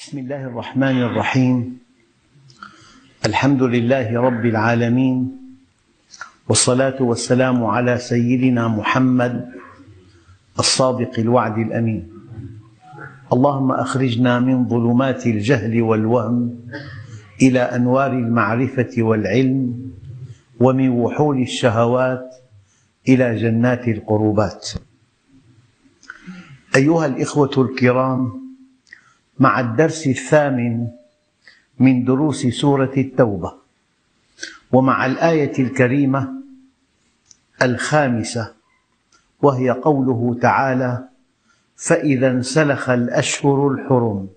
بسم الله الرحمن الرحيم. الحمد لله رب العالمين. والصلاة والسلام على سيدنا محمد الصادق الوعد الأمين. اللهم أخرجنا من ظلمات الجهل والوهم إلى أنوار المعرفة والعلم ومن وحول الشهوات إلى جنات القربات. أيها الإخوة الكرام مع الدرس الثامن من دروس سورة التوبة ومع الآية الكريمة الخامسة وهي قوله تعالى فإذا انسلخ الأشهر الحرم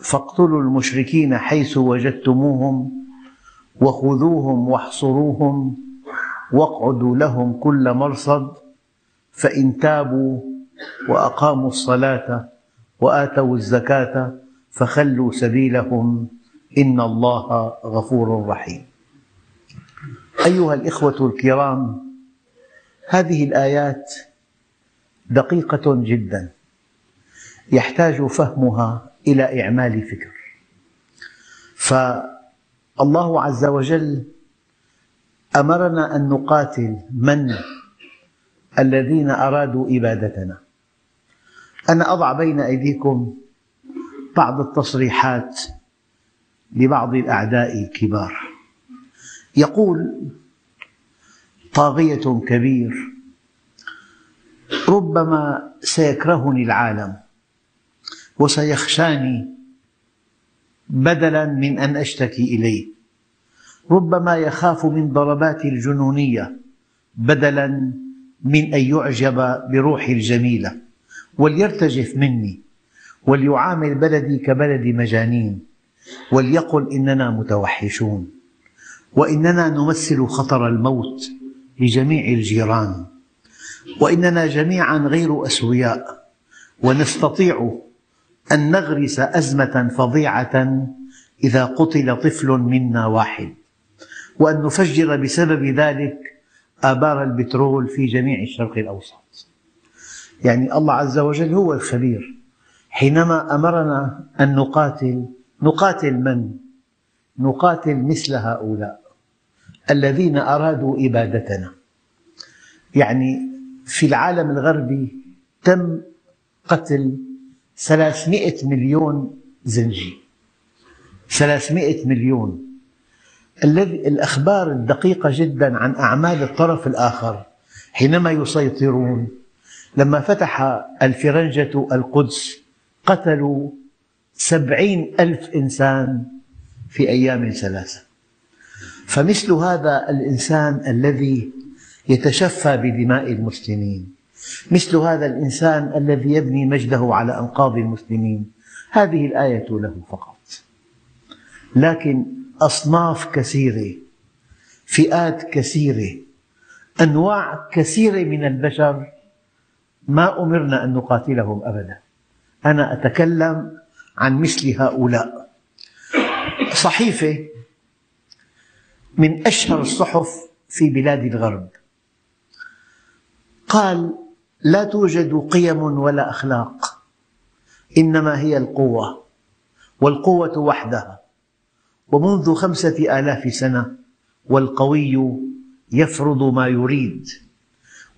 فاقتلوا المشركين حيث وجدتموهم وخذوهم واحصروهم واقعدوا لهم كل مرصد فإن تابوا وأقاموا الصلاة وآتوا الزكاة فخلوا سبيلهم. إن الله غفور رحيم. أيها الإخوة الكرام هذه الآيات دقيقة جدا. يحتاج فهمها إلى إعمال فكر. فالله عز وجل أمرنا أن نقاتل من؟ الذين أرادوا إبادتنا. أنا أضع بين أيديكم بعض التصريحات لبعض الأعداء الكبار. يقول طاغية كبير ربما سيكرهني العالم وسيخشاني بدلا من أن أشتكي إليه. ربما يخاف من ضرباتي الجنونية بدلا من أن يعجب بروحي الجميلة. وليرتجف مني وليعامل بلدي كبلد مجانين وليقل إننا متوحشون وإننا نمثل خطر الموت لجميع الجيران وإننا جميعا غير أسوياء ونستطيع أن نغرس أزمة فظيعة إذا قتل طفل منا واحد وأن نفجر بسبب ذلك آبار البترول في جميع الشرق الأوسط. يعني الله عز وجل هو الخبير. حينما أمرنا أن نقاتل نقاتل من؟ نقاتل مثل هؤلاء الذين أرادوا إبادتنا. يعني في العالم الغربي تم قتل ثلاثمئة مليون زنجي. ثلاثمئة مليون. الذي الأخبار الدقيقة جدا عن أعمال الطرف الآخر حينما يسيطرون. لما فتح الفرنجة القدس قتلوا سبعين ألف إنسان في أيام ثلاثة. فمثل هذا الإنسان الذي يتشفى بدماء المسلمين مثل هذا الإنسان الذي يبني مجده على أنقاض المسلمين. هذه الآية له فقط. لكن أصناف كثيرة فئات كثيرة أنواع كثيرة من البشر ما أمرنا أن نقاتلهم أبدا. أنا أتكلم عن مثل هؤلاء. صحيفة من أشهر الصحف في بلاد الغرب. قال لا توجد قيم ولا أخلاق إنما هي القوة والقوة وحدها. ومنذ خمسة آلاف سنة والقوي يفرض ما يريد.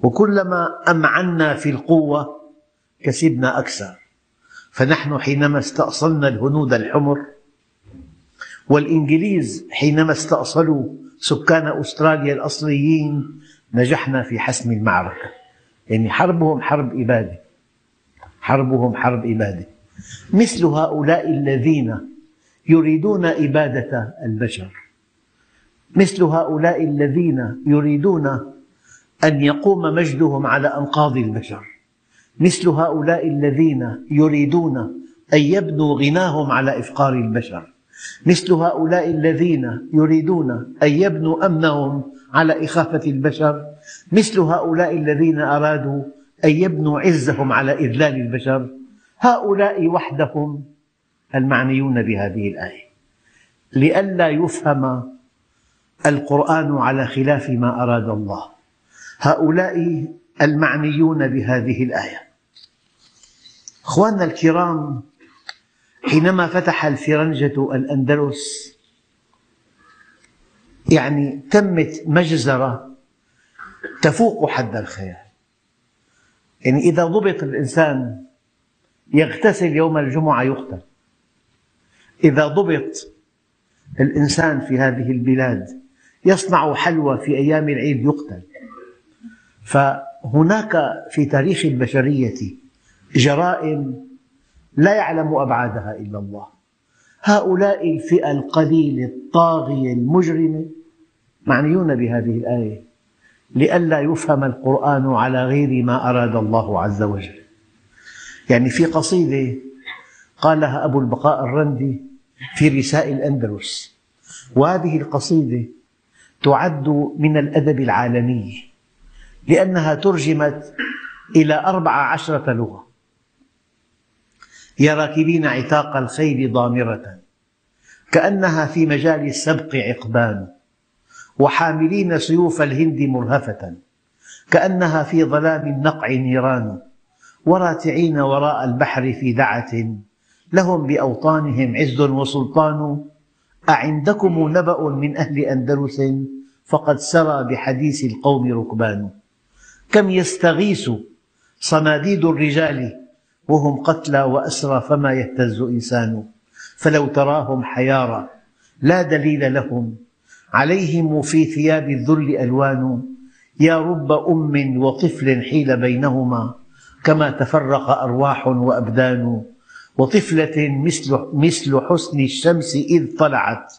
وكلما أمعنا في القوة كسبنا أكثر. فنحن حينما استأصلنا الهنود الحمر والإنجليز حينما استأصلوا سكان أستراليا الأصليين نجحنا في حسم المعركة. يعني حربهم حرب إبادة. حربهم حرب إبادة. مثل هؤلاء الذين يريدون إبادة البشر. مثل هؤلاء الذين يريدون أن يقوم مجدهم على أنقاض البشر. مثل هؤلاء الذين يريدون أن يبنوا غناهم على إفقار البشر. مثل هؤلاء الذين يريدون أن يبنوا أمنهم على إخافة البشر. مثل هؤلاء الذين أرادوا أن يبنوا عزهم على إذلال البشر. هؤلاء وحدهم المعنيون بهذه الآية. لئلا يفهم القرآن على خلاف ما أراد الله. هؤلاء المعنيون بهذه الآية. أخواننا الكرام حينما فتح الفرنجة الأندلس يعني تمت مجزرة تفوق حد الخيال. يعني إذا ضبط الإنسان يغتسل يوم الجمعة يقتل. إذا ضبط الإنسان في هذه البلاد يصنع حلوى في أيام العيد يقتل. فهناك في تاريخ البشرية جرائم لا يعلم أبعادها إلا الله. هؤلاء الفئة القليلة الطاغية المجرمة معنيون بهذه الآية لئلا يفهم القرآن على غير ما أراد الله عز وجل. يعني في قصيدة قالها أبو البقاء الرندي في رساء الأندلس وهذه القصيدة تعد من الأدب العالمي. لأنها ترجمت إلى أربع عشرة لغة. يا راكبين عتاق الخيل ضامرة. كأنها في مجال السبق عقبان. وحاملين سيوف الهند مرهفة. كأنها في ظلام النقع نيران. وراتعين وراء البحر في دعة. لهم بأوطانهم عز وسلطان. أعندكم نبأ من أهل أندلس؟ فقد سرى بحديث القوم ركبان. كم يستغيث صناديد الرجال وهم قتلى وأسرى فما يهتز إنسان فلو تراهم حيارى لا دليل لهم عليهم في ثياب الذل ألوان يا رب أم وطفل حيل بينهما كما تفرق أرواح وأبدان وطفلة مثل, مثل حسن الشمس إذ طلعت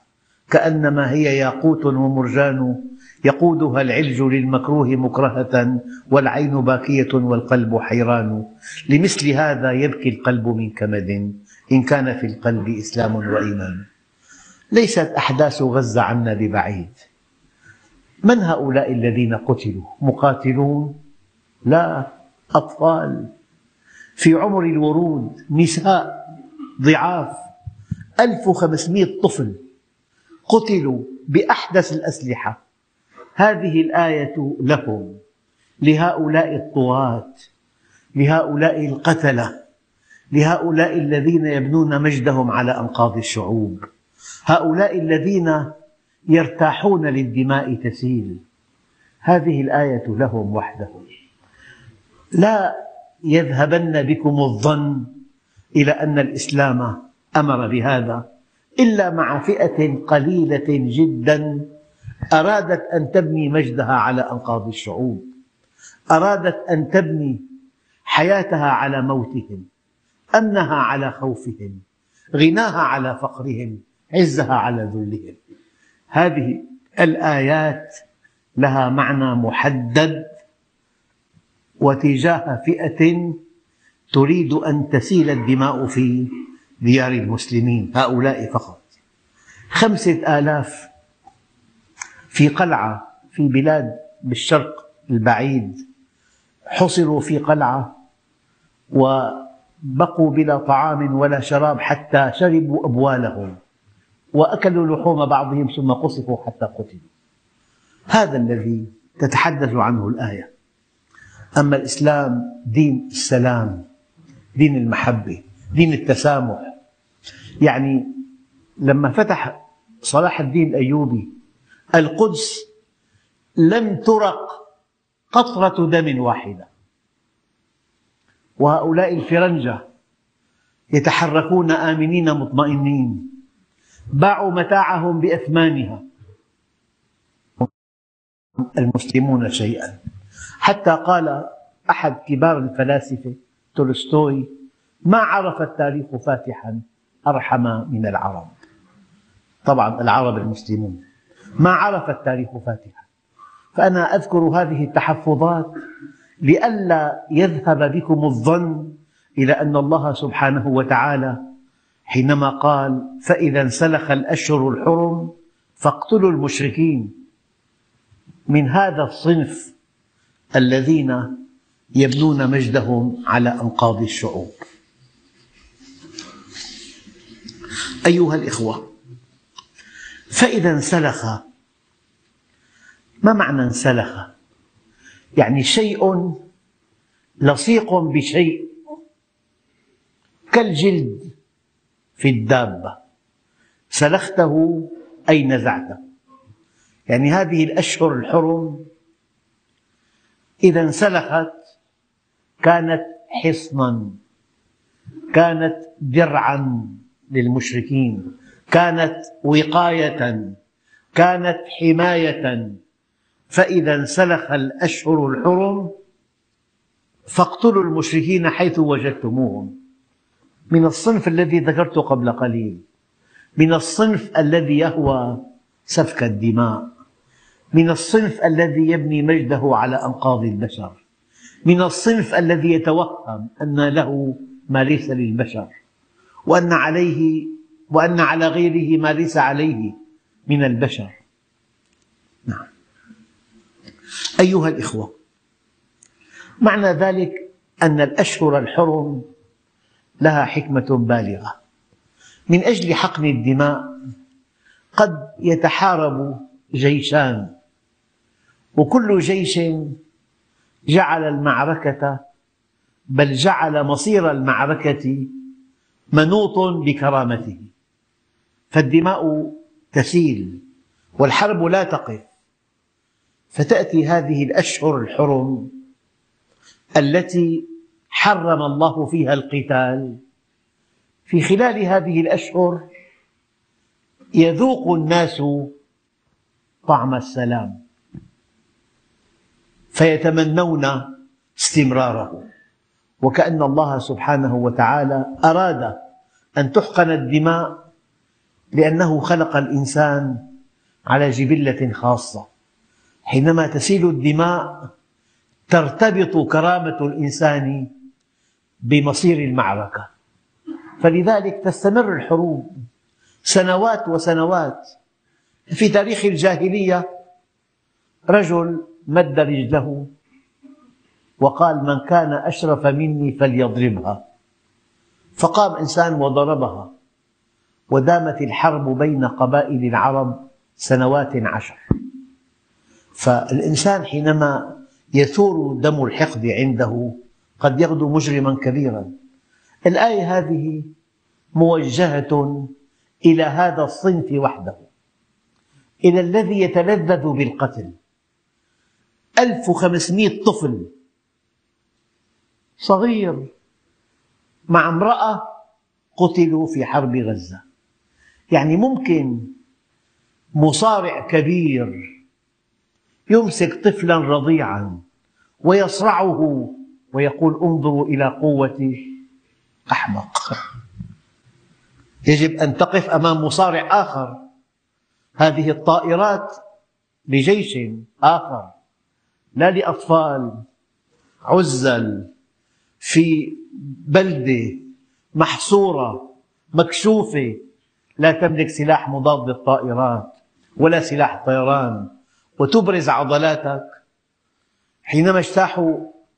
كأنما هي ياقوت ومرجان يقودها العلج للمكروه مكرهة والعين باكية والقلب حيران. لمثل هذا يبكي القلب من كمد. إن كان في القلب إسلام وإيمان. ليست أحداث غزة عنا ببعيد. من هؤلاء الذين قتلوا؟ مقاتلون؟ لا أطفال. في عمر الورود نساء ضعاف. 1500 طفل قتلوا بأحدث الأسلحة. هذه الآية لهم لهؤلاء الطغاة لهؤلاء القتلة لهؤلاء الذين يبنون مجدهم على أنقاض الشعوب هؤلاء الذين يرتاحون للدماء تسيل. هذه الآية لهم وحدهم لا يذهبن بكم الظن إلى أن الإسلام أمر بهذا إلا مع فئة قليلة جدا أرادت أن تبني مجدها على أنقاض الشعوب. أرادت أن تبني حياتها على موتهم أمنها على خوفهم غناها على فقرهم عزها على ذلهم. هذه الآيات لها معنى محدد وتجاه فئة تريد أن تسيل الدماء في ديار المسلمين هؤلاء فقط. خمسة آلاف في قلعة في بلاد بالشرق البعيد حصروا في قلعة وبقوا بلا طعام ولا شراب حتى شربوا أبوالهم وأكلوا لحوم بعضهم ثم قصفوا حتى قتلوا. هذا الذي تتحدث عنه الآية. أما الإسلام دين السلام دين المحبة دين التسامح. يعني لما فتح صلاح الدين الأيوبي القدس لم ترق قطرة دم واحدة. وهؤلاء الفرنجة يتحركون آمنين مطمئنين. باعوا متاعهم بأثمانها المسلمون شيئا. حتى قال أحد كبار الفلاسفة تولستوي ما عرف التاريخ فاتحا أرحم من العرب. طبعا العرب المسلمون. ما عرف التاريخ فاتحا فأنا أذكر هذه التحفظات لئلا يذهب بكم الظن إلى أن الله سبحانه وتعالى حينما قال فإذا انسلخ الأشهر الحرم فاقتلوا المشركين. من هذا الصنف الذين يبنون مجدهم على أنقاض الشعوب. أيها الإخوة فإذا انسلخ. ما معنى انسلخ؟ يعني شيء لصيق بشيء كالجلد في الدابة. سلخته أي نزعته. يعني هذه الأشهر الحرم إذا انسلخت كانت حصنا كانت درعا للمشركين. كانت وقاية كانت حماية. فإذا انسلخ الأشهر الحرم فاقتلوا المشركين حيث وجدتموهم. من الصنف الذي ذكرته قبل قليل. من الصنف الذي يهوى سفك الدماء. من الصنف الذي يبني مجده على أنقاض البشر. من الصنف الذي يتوهم أن له ما ليس للبشر. وأن عليه وأن على غيره ما ليس عليه من البشر. نعم. أيها الإخوة معنى ذلك أن الأشهر الحرم لها حكمة بالغة. من أجل حقن الدماء قد يتحارب جيشان وكل جيش جعل المعركة بل جعل مصير المعركة منوط بكرامته. فالدماء تسيل والحرب لا تقف. فتأتي هذه الأشهر الحرم التي حرم الله فيها القتال. في خلال هذه الأشهر يذوق الناس طعم السلام فيتمنون استمراره. وكأن الله سبحانه وتعالى أراد أن تحقن الدماء لأنه خلق الإنسان على جبلة خاصة. حينما تسيل الدماء ترتبط كرامة الإنسان بمصير المعركة. فلذلك تستمر الحروب سنوات وسنوات. في تاريخ الجاهلية رجل مد رجله وقال من كان أشرف مني فليضربها. فقام إنسان وضربها. ودامت الحرب بين قبائل العرب سنوات عشر. فالإنسان حينما يثور دم الحقد عنده قد يغدو مجرما كبيرا. الآية هذه موجهة إلى هذا الصنف وحده إلى الذي يتلذذ بالقتل. 1500 طفل صغير مع امرأة قتلوا في حرب غزة. يعني ممكن مصارع كبير يمسك طفلا رضيعا ويصرعه ويقول انظروا إلى قوة أحمق. يجب أن تقف أمام مصارع آخر. هذه الطائرات لجيش آخر لا لأطفال عزل في بلدة محصورة مكشوفة لا تملك سلاح مضاد للطائرات ولا سلاح طيران وتبرز عضلاتك. حينما اجتاحوا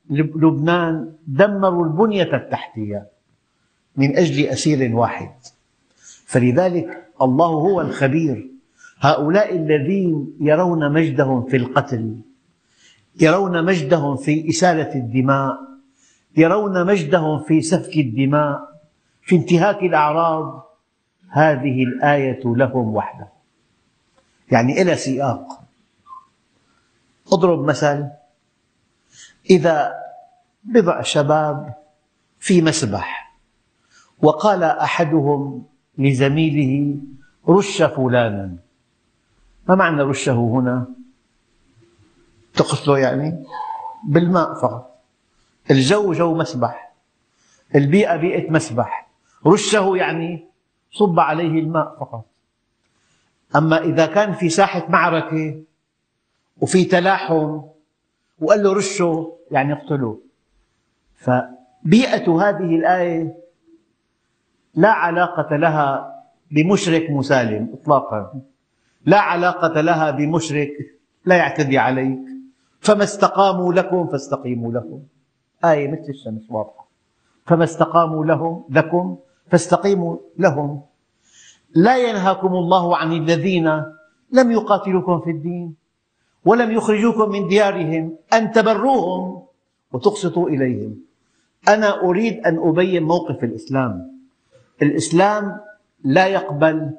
لبنان دمروا البنية التحتية من أجل أسير واحد. فلذلك الله هو الخبير. هؤلاء الذين يرون مجدهم في القتل يرون مجدهم في إسالة الدماء يرون مجدهم في سفك الدماء في انتهاك الأعراض هذه الآية لهم وحدهم يعني إلى سياق. أضرب مثل إذا بضع شباب في مسبح وقال أحدهم لزميله رش فلانا. ما معنى رشه هنا؟ تقتله يعني بالماء فقط. الجو جو مسبح. البيئة بيئة مسبح. رشه يعني صب عليه الماء فقط. أما إذا كان في ساحة معركة وفي تلاحم وقال له رشه يعني اقتلوه. فبيئة هذه الآية لا علاقة لها بمشرك مسالم إطلاقا. لا علاقة لها بمشرك لا يعتدي عليك. فما استقاموا لكم فاستقيموا لهم. آية مثل الشمس واضحة. فما استقاموا لهم لكم فاستقيموا لهم. لا ينهاكم الله عن الذين لم يقاتلوكم في الدين ولم يخرجوكم من ديارهم أن تبروهم وتقسطوا إليهم. أنا أريد أن أبين موقف الإسلام. الإسلام لا يقبل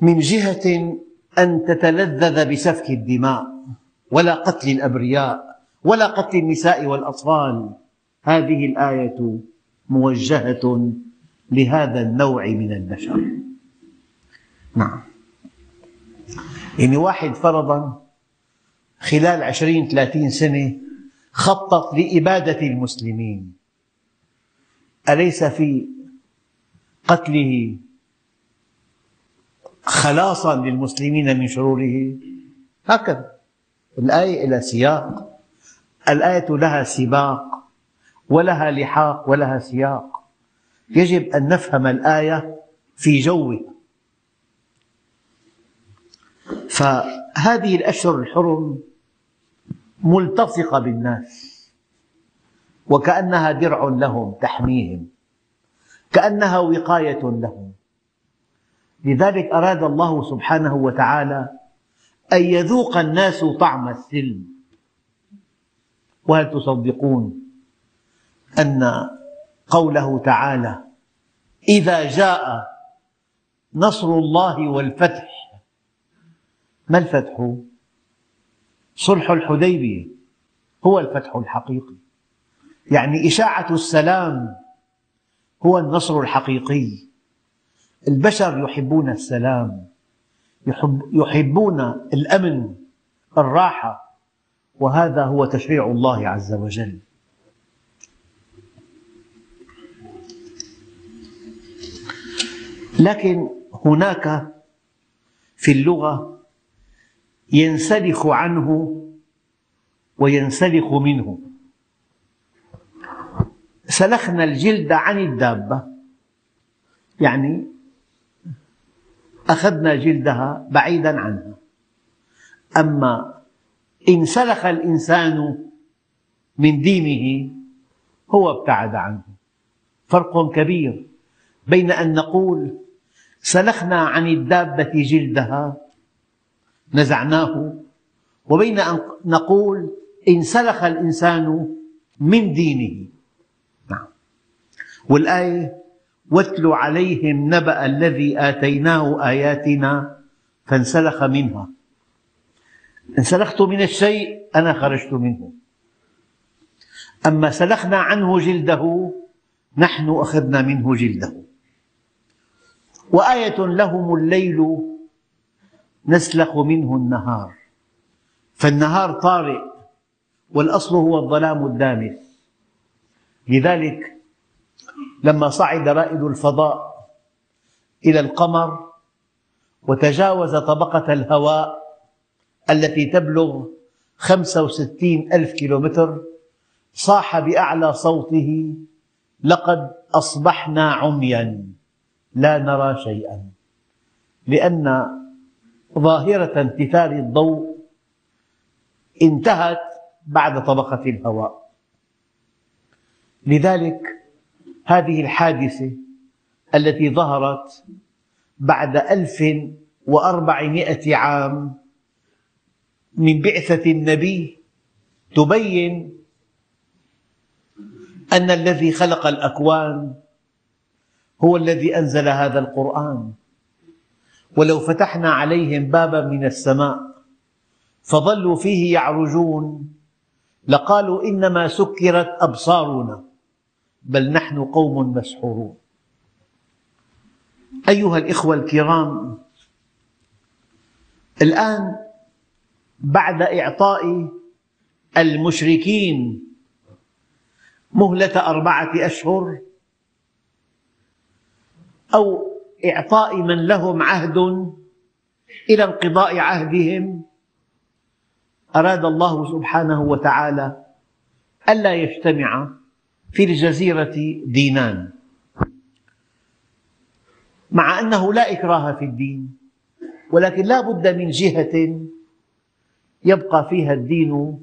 من جهة أن تتلذذ بسفك الدماء ولا قتل الأبرياء ولا قتل النساء والأطفال. هذه الآية موجهة لهذا النوع من البشر. نعم. يعني واحد فرضا خلال عشرين ثلاثين سنة خطط لإبادة المسلمين. أليس في قتله خلاصا للمسلمين من شروره؟ هكذا. الآية إلى سياق. الآية لها سباق. ولها لحاق ولها سياق. يجب أن نفهم الآية في جوه فهذه الأشهر الحرم ملتصقة بالناس وكأنها درع لهم تحميهم. كأنها وقاية لهم. لذلك أراد الله سبحانه وتعالى أن يذوق الناس طعم السلم. وهل تصدقون؟ أن قوله تعالى إذا جاء نصر الله والفتح ما الفتح؟ صلح الحديبية هو الفتح الحقيقي. يعني إشاعة السلام هو النصر الحقيقي. البشر يحبون السلام يحب يحبون الأمن الراحة وهذا هو تشريع الله عز وجل. لكن هناك في اللغة ينسلخ عنه وينسلخ منه. سلخنا الجلد عن الدابة. يعني أخذنا جلدها بعيدا عنها. أما إن سلخ الإنسان من دينه هو ابتعد عنه. فرق كبير بين أن نقول سلخنا عن الدابة جلدها نزعناه. وبين أن نقول إن سلخ الإنسان من دينه. نعم. والآية واتل عليهم نبأ الذي آتيناه آياتنا فانسلخ منها. انسلخت من الشيء أنا خرجت منه. أما سلخنا عنه جلده نحن أخذنا منه جلده. وآية لهم الليل نسلخ منه النهار. فالنهار طارئ والأصل هو الظلام الدامس لذلك لما صعد رائد الفضاء إلى القمر وتجاوز طبقة الهواء التي تبلغ 65 ألف كيلومتر صاح بأعلى صوته لقد أصبحنا عميا. لا نرى شيئا. لأن ظاهرة انتثار الضوء انتهت بعد طبقة الهواء. لذلك هذه الحادثة التي ظهرت بعد ألف وأربعمائة عام من بعثة النبي تبين أن الذي خلق الأكوان هو الذي أنزل هذا القرآن. ولو فتحنا عليهم بابا من السماء فظلوا فيه يعرجون. لقالوا إنما سكرت أبصارنا بل نحن قوم مسحورون. أيها الإخوة الكرام الآن بعد إعطاء المشركين مهلة أربعة أشهر أو إعطاء من لهم عهد إلى انقضاء عهدهم. أراد الله سبحانه وتعالى ألا يجتمع في الجزيرة دينان مع أنه لا إكراه في الدين ولكن لا بد من جهة يبقى فيها الدين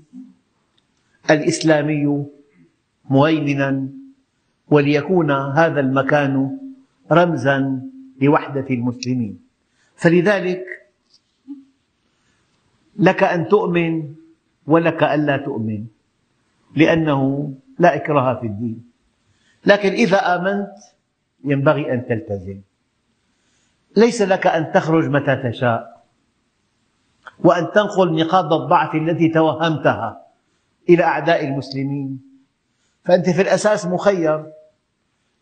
الإسلامي مهيمنا وليكون هذا المكان رمزا لوحدة المسلمين. فلذلك لك أن تؤمن ولك ألا تؤمن لأنه لا إكراه في الدين. لكن إذا آمنت ينبغي أن تلتزم. ليس لك أن تخرج متى تشاء وأن تنقل نقاط الضعف التي توهمتها إلى أعداء المسلمين. فأنت في الأساس مخير.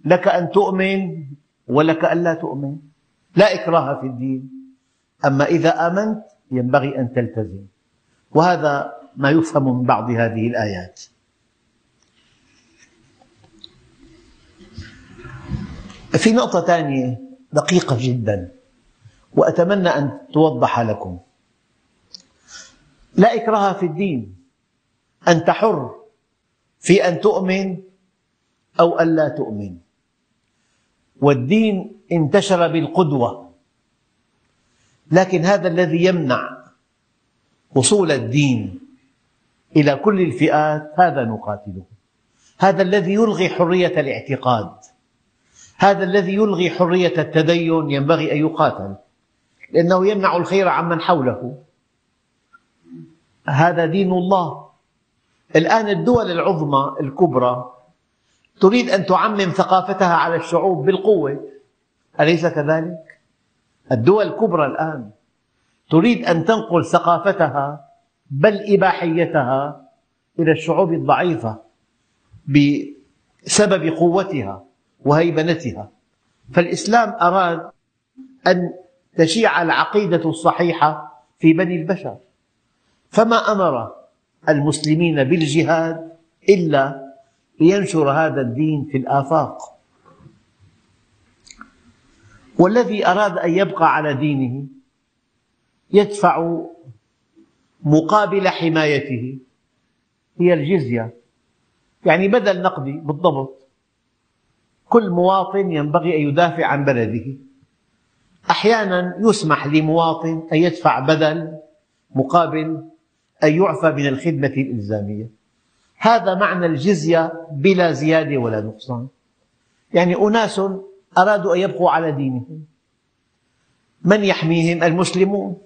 لك أن تؤمن ولك أن لا تؤمن. لا إكراه في الدين. أما إذا آمنت ينبغي أن تلتزم. وهذا ما يفهم من بعض هذه الآيات. في نقطة ثانية دقيقة جدا. وأتمنى أن توضح لكم. لا إكراه في الدين. أنت حر في أن تؤمن أو أن لا تؤمن. والدين انتشر بالقدوة. لكن هذا الذي يمنع وصول الدين إلى كل الفئات هذا نقاتله. هذا الذي يلغي حرية الاعتقاد. هذا الذي يلغي حرية التدين ينبغي أن يقاتل. لأنه يمنع الخير عمن حوله. هذا دين الله. الآن الدول العظمى الكبرى تريد أن تعمم ثقافتها على الشعوب بالقوة. أليس كذلك؟ الدول الكبرى الآن تريد أن تنقل ثقافتها بل إباحيتها إلى الشعوب الضعيفة بسبب قوتها وهيبنتها. فالإسلام أراد أن تشيع العقيدة الصحيحة في بني البشر. فما أمر المسلمين بالجهاد إلا لينشر هذا الدين في الآفاق. والذي أراد أن يبقى على دينه يدفع مقابل حمايته هي الجزية. يعني بدل نقدي بالضبط. كل مواطن ينبغي أن يدافع عن بلده. أحيانا يسمح لمواطن أن يدفع بدل مقابل أن يعفى من الخدمة الإلزامية. هذا معنى الجزية بلا زيادة ولا نقصان. يعني أناس أرادوا أن يبقوا على دينهم. من يحميهم؟ المسلمون.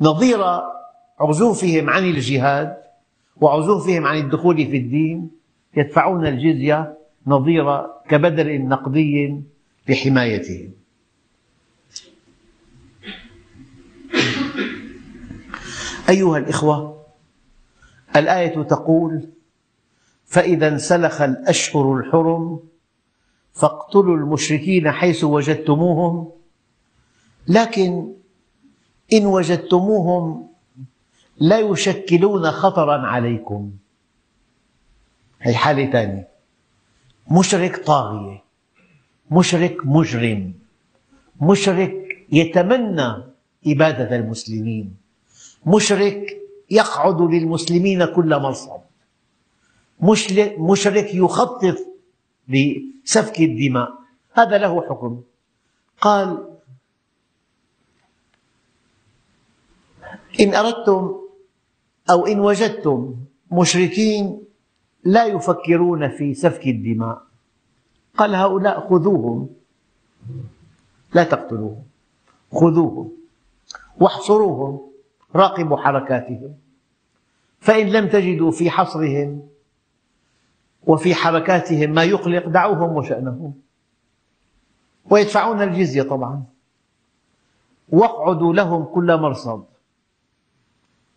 نظير عزوفهم عن الجهاد وعزوفهم عن الدخول في الدين. يدفعون الجزية نظير كبدل نقدي لحمايتهم. أيها الإخوة الآية تقول فإذا انسلخ الأشهر الحرم فاقتلوا المشركين حيث وجدتموهم لكن إن وجدتموهم لا يشكلون خطرا عليكم. هي حالة ثانية مشرك طاغية مشرك مجرم مشرك يتمنى إبادة المسلمين مشرك يقعد للمسلمين كل مرصد مشرك يخطط لسفك الدماء. هذا له حكم. قال إن أردتم أو إن وجدتم مشركين لا يفكرون في سفك الدماء. قال هؤلاء خذوهم. لا تقتلوهم. خذوهم. واحصروهم. راقبوا حركاتهم. فإن لم تجدوا في حصرهم وفي حركاتهم ما يقلق دعوهم وشأنهم. ويدفعون الجزية طبعا. واقعدوا لهم كل مرصد.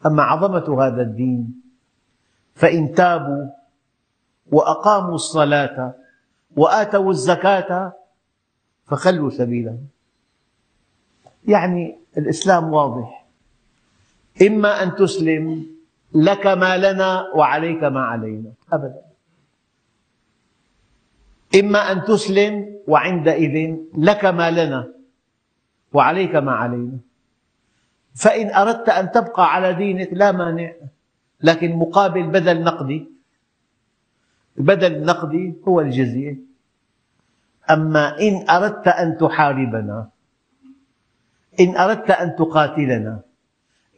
أما عظمة هذا الدين فإن تابوا وأقاموا الصلاة وآتوا الزكاة فخلوا سبيلهم يعني الإسلام واضح. إما أن تسلم لك ما لنا وعليك ما علينا. أبدا. إما أن تسلم وعندئذ لك ما لنا وعليك ما علينا. فإن أردت أن تبقى على دينك لا مانع لكن مقابل بدل نقدي البدل النقدي هو الجزية. أما إن أردت أن تحاربنا إن أردت أن تقاتلنا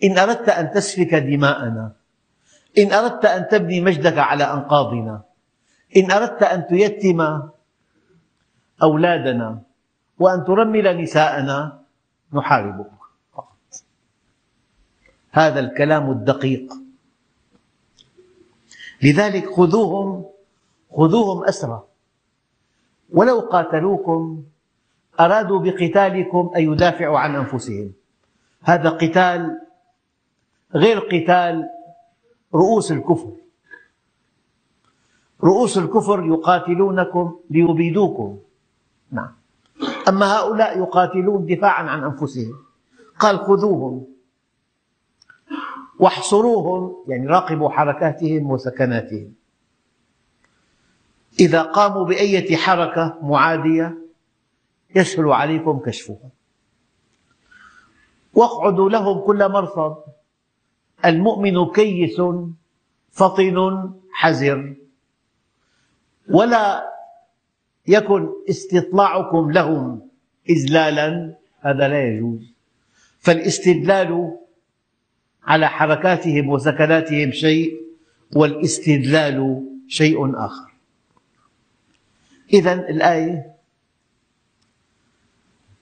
إن أردت أن تسفك دماءنا إن أردت أن تبني مجدك على أنقاضنا إن أردت أن تيتم أولادنا وأن ترمل نساءنا نحاربك. فقط هذا الكلام الدقيق. لذلك خذوهم خذوهم أسرى. ولو قاتلوكم أرادوا بقتالكم أن يدافعوا عن أنفسهم. هذا قتال غير قتال رؤوس الكفر. رؤوس الكفر يقاتلونكم ليبيدوكم. نعم. أما هؤلاء يقاتلون دفاعا عن أنفسهم. قال خذوهم. واحصروهم يعني راقبوا حركاتهم وسكناتهم. إذا قاموا بأية حركة معادية يسهل عليكم كشفها واقعدوا لهم كل مرصد. المؤمن كيس فطن حذر ولا يكن استطلاعكم لهم إذلالا هذا لا يجوز. فالاستدلال على حركاتهم وسكناتهم شيء والاستدلال شيء آخر. إذا الآية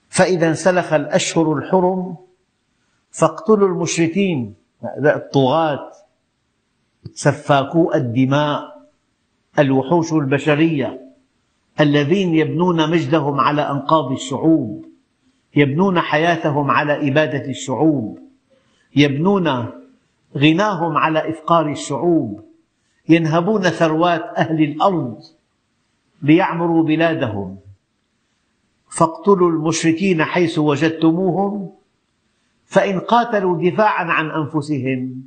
فإذا انسلخ الأشهر الحرم فاقتلوا المشركين. الطغاة سفاكو الدماء الوحوش البشرية الذين يبنون مجدهم على أنقاض الشعوب يبنون حياتهم على إبادة الشعوب يبنون غناهم على إفقار الشعوب ينهبون ثروات أهل الأرض ليعمروا بلادهم. فاقتلوا المشركين حيث وجدتموهم فإن قاتلوا دفاعا عن أنفسهم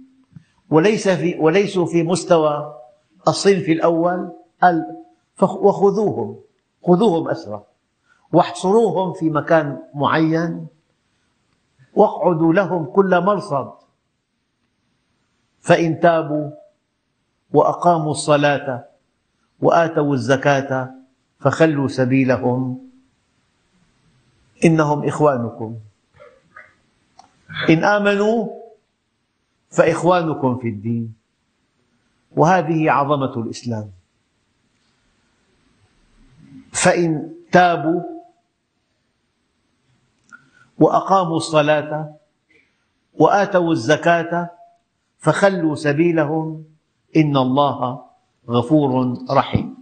وليس في وليسوا في مستوى الصنف الأول قال وخذوهم خذوهم أسرى واحصروهم في مكان معين واقعدوا لهم كل مرصد. فإن تابوا وأقاموا الصلاة وآتوا الزكاة فخلوا سبيلهم. إنهم إخوانكم. إن آمنوا فإخوانكم في الدين. وهذه عظمة الإسلام. فإن تابوا وأقاموا الصلاة وآتوا الزكاة فخلوا سبيلهم. إن الله غفور رحيم.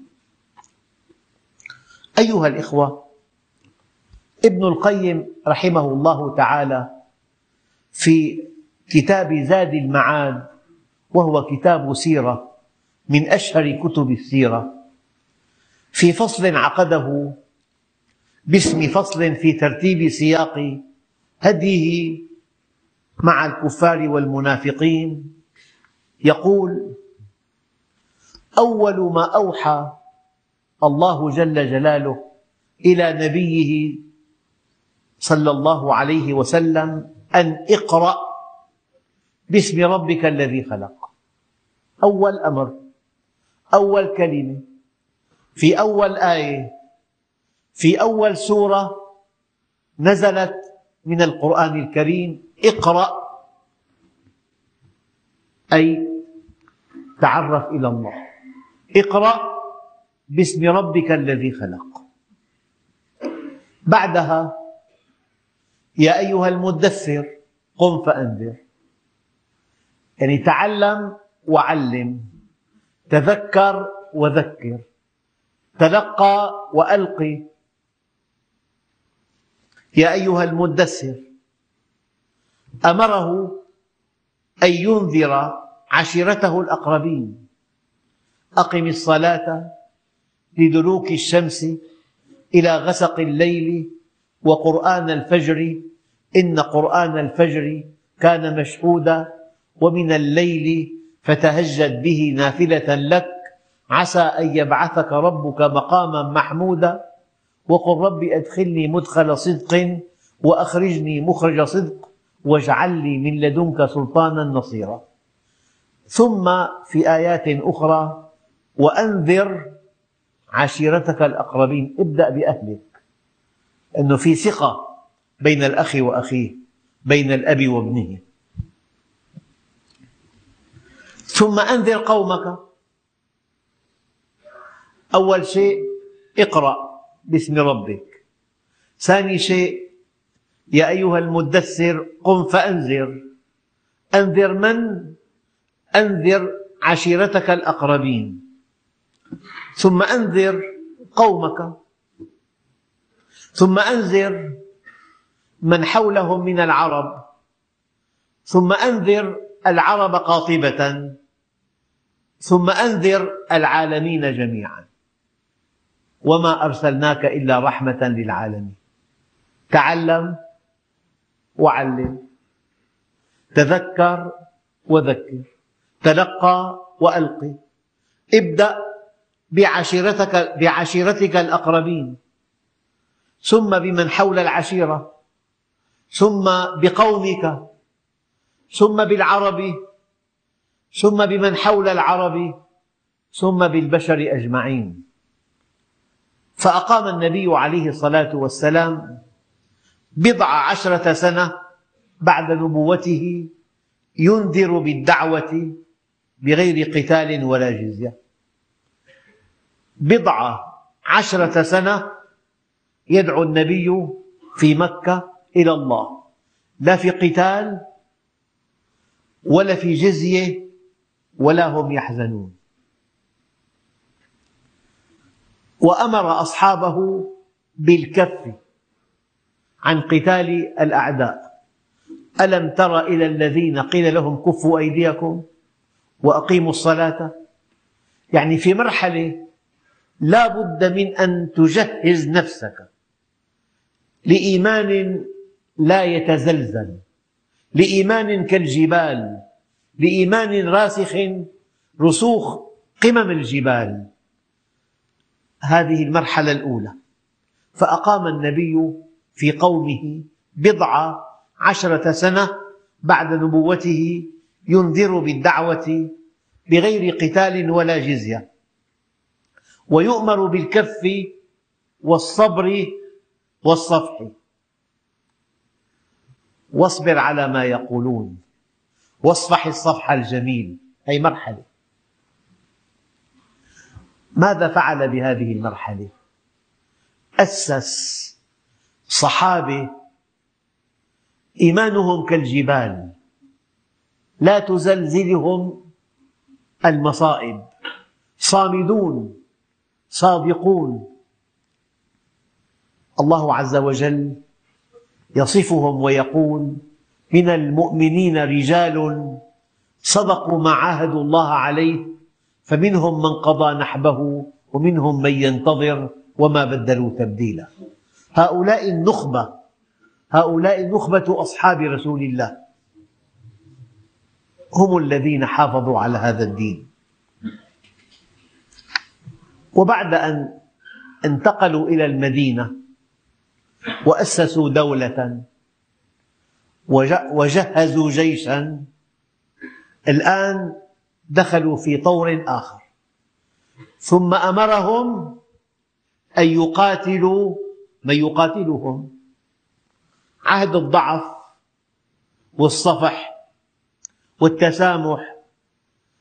أيها الإخوة ابن القيم رحمه الله تعالى في كتاب زاد المعاد وهو كتاب سيرة من أشهر كتب السيرة. في فصل عقده باسم فصل في ترتيب سياق هديه مع الكفار والمنافقين يقول أول ما أوحى الله جل جلاله إلى نبيه صلى الله عليه وسلم أن اقرأ باسم ربك الذي خلق. أول أمر أول كلمة في أول آية في أول سورة نزلت من القرآن الكريم اقرأ. أي تعرف إلى الله. اقرأ باسم ربك الذي خلق. بعدها يا أيها المدثر قم فأنذر. يعني تعلم وعلم تذكر وذكر تلقى وألقي. يا أيها المدثر أمره أن ينذر عشيرته الأقربين. أقم الصلاة لدلوك الشمس إلى غسق الليل وقرآن الفجر إن قرآن الفجر كان مشهودا ومن الليل فتهجد به نافلة لك عسى أن يبعثك ربك مقاما محمودا وقل رب أدخلني مدخل صدق وأخرجني مخرج صدق واجعل لي من لدنك سلطانا نصيرا. ثم في آيات أخرى وأنذر عشيرتك الأقربين ابدأ بأهلك أنه في ثقة بين الأخ وأخيه بين الأب وابنه. ثم أنذر قومك. أول شيء اقرأ باسم ربك. ثاني شيء يا أيها المدثر قم فأنذر. أنذر من؟ أنذر عشيرتك الأقربين. ثم أنذر قومك. ثم أنذر من حولهم من العرب. ثم أنذر العرب قاطبة. ثم أنذر العالمين جميعا. وما أرسلناك إلا رحمة للعالمين. تعلم وعلم. تذكر وذكر. تلقى وألقي. ابدأ بعشيرتك, بعشيرتك الأقربين. ثم بمن حول العشيرة ثم بقومك ثم بالعرب ثم بمن حول العرب ثم بالبشر أجمعين. فأقام النبي عليه الصلاة والسلام بضع عشرة سنة بعد نبوته ينذر بالدعوة بغير قتال ولا جزية. بضع عشرة سنة يدعو النبي في مكة إلى الله. لا في قتال ولا في جزية ولا هم يحزنون. وأمر أصحابه بالكف عن قتال الأعداء. ألم تر إلى الذين قيل لهم كفوا أيديكم وأقيموا الصلاة؟ يعني في مرحلة لا بد من أن تجهز نفسك. لإيمان لا يتزلزل لإيمان كالجبال لإيمان راسخ رسوخ قمم الجبال. هذه المرحلة الأولى. فأقام النبي في قومه بضع عشرة سنة بعد نبوته ينذر بالدعوة بغير قتال ولا جزية. ويؤمر بالكف والصبر والصفح. واصبر على ما يقولون. واصفح الصفح الجميل. هي مرحلة. ماذا فعل بهذه المرحلة؟ أسس صحابة. إيمانهم كالجبال. لا تزلزلهم المصائب. صامدون صادقون. الله عز وجل يصفهم ويقول من المؤمنين رجال صدقوا ما عاهدوا الله عليه فمنهم من قضى نحبه ومنهم من ينتظر وما بدلوا تبديلا. هؤلاء النخبة هؤلاء نخبة أصحاب رسول الله. هم الذين حافظوا على هذا الدين. وبعد أن انتقلوا إلى المدينة وأسسوا دولة وجهزوا جيشا. الآن دخلوا في طور آخر. ثم أمرهم أن يقاتلوا من يقاتلهم؟ عهد الضعف والصفح والتسامح.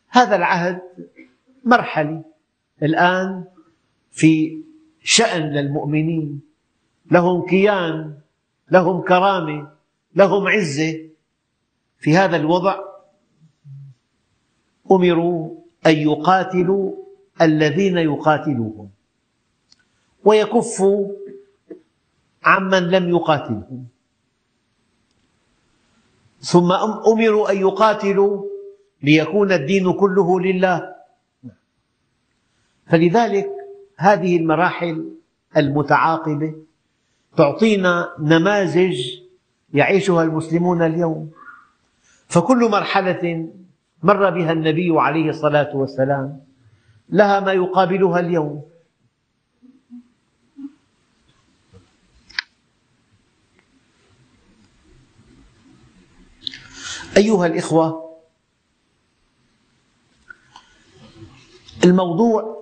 هذا العهد مرحلي. الآن في شأن للمؤمنين. لهم كيان لهم كرامة لهم عزة. في هذا الوضع أمروا أن يقاتلوا الذين يقاتلوهم ويكفوا عمن لم يقاتلهم. ثم أمروا أن يقاتلوا ليكون الدين كله لله. فلذلك هذه المراحل المتعاقبة تعطينا نماذج يعيشها المسلمون اليوم. فكل مرحلة مر بها النبي عليه الصلاة والسلام لها ما يقابلها اليوم. أيها الإخوة الموضوع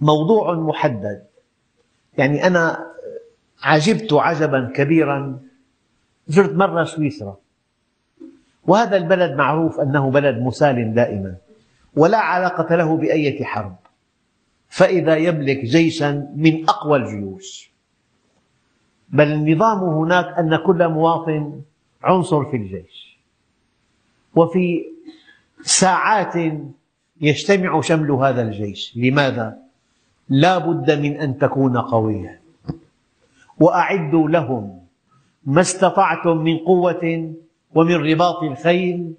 موضوع محدد. يعني أنا عجبت عجبا كبيرا. زرت مرة سويسرا. وهذا البلد معروف أنه بلد مسالم دائما ولا علاقة له بأية حرب. فإذا يملك جيشا من أقوى الجيوش. بل النظام هناك أن كل مواطن عنصر في الجيش. وفي ساعات يجتمع شمل هذا الجيش. لماذا؟ لا بد من أن تكون قويا. وأعدوا لهم ما استطعتم من قوة ومن رباط الخيل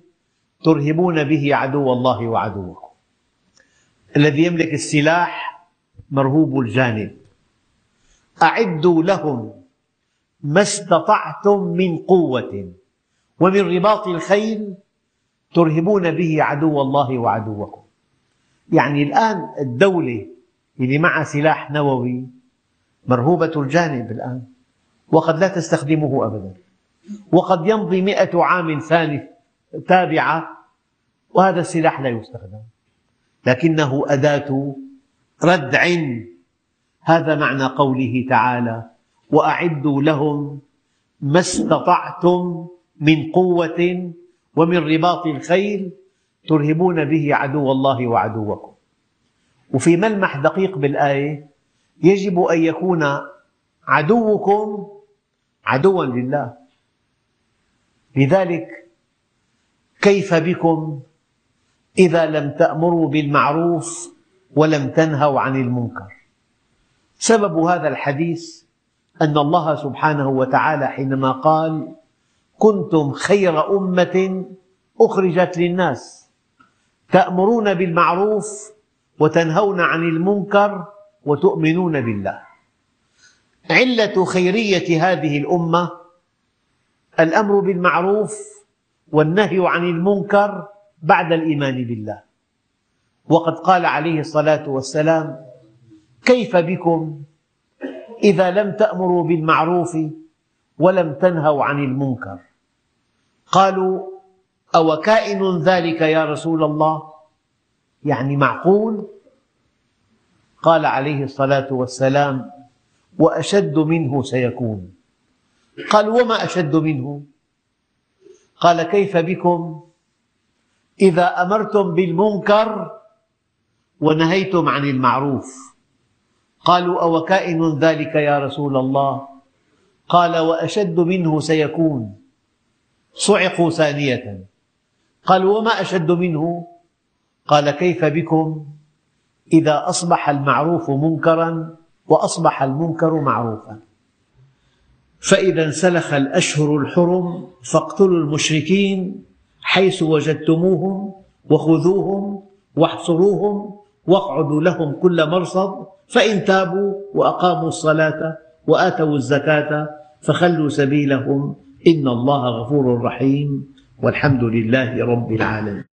ترهبون به عدو الله وعدوكم. الذي يملك السلاح مرهوب الجانب. أعدوا لهم ما استطعتم من قوة ومن رباط الخيل ترهبون به عدو الله وعدوكم. يعني الآن الدولة اللي معها سلاح نووي مرهوبة الجانب الآن. وقد لا تستخدمه أبدا. وقد يمضي مئة عام ثاني تابعة وهذا السلاح لا يستخدم. لكنه أداة ردع. هذا معنى قوله تعالى وأعدوا لهم ما استطعتم من قوة ومن رباط الخيل ترهبون به عدو الله وعدوكم. وفي ملمح دقيق بالآية يجب أن يكون عدوكم عدوا لله. لذلك كيف بكم إذا لم تأمروا بالمعروف ولم تنهوا عن المنكر؟ سبب هذا الحديث أن الله سبحانه وتعالى حينما قال كنتم خير أمة أخرجت للناس تأمرون بالمعروف وتنهون عن المنكر وتؤمنون بالله. علة خيرية هذه الأمة الأمر بالمعروف والنهي عن المنكر بعد الإيمان بالله. وقد قال عليه الصلاة والسلام كيف بكم إذا لم تأمروا بالمعروف ولم تنهوا عن المنكر؟ قالوا أو كائن ذلك يا رسول الله؟ يعني معقول؟ قال عليه الصلاة والسلام وأشد منه سيكون. قال وما أشد منه؟ قال كيف بكم؟ إذا أمرتم بالمنكر ونهيتم عن المعروف. قالوا أو كائن ذلك يا رسول الله؟ قال وأشد منه سيكون. صعقوا ثانية. قالوا وما أشد منه؟ قال كيف بكم؟ إذا أصبح المعروف منكرا وأصبح المنكر معروفا. فإذا انسلخ الأشهر الحرم فاقتلوا المشركين حيث وجدتموهم وخذوهم واحصروهم واقعدوا لهم كل مرصد فإن تابوا وأقاموا الصلاة وآتوا الزكاة فخلوا سبيلهم. إن الله غفور رحيم. والحمد لله رب العالمين.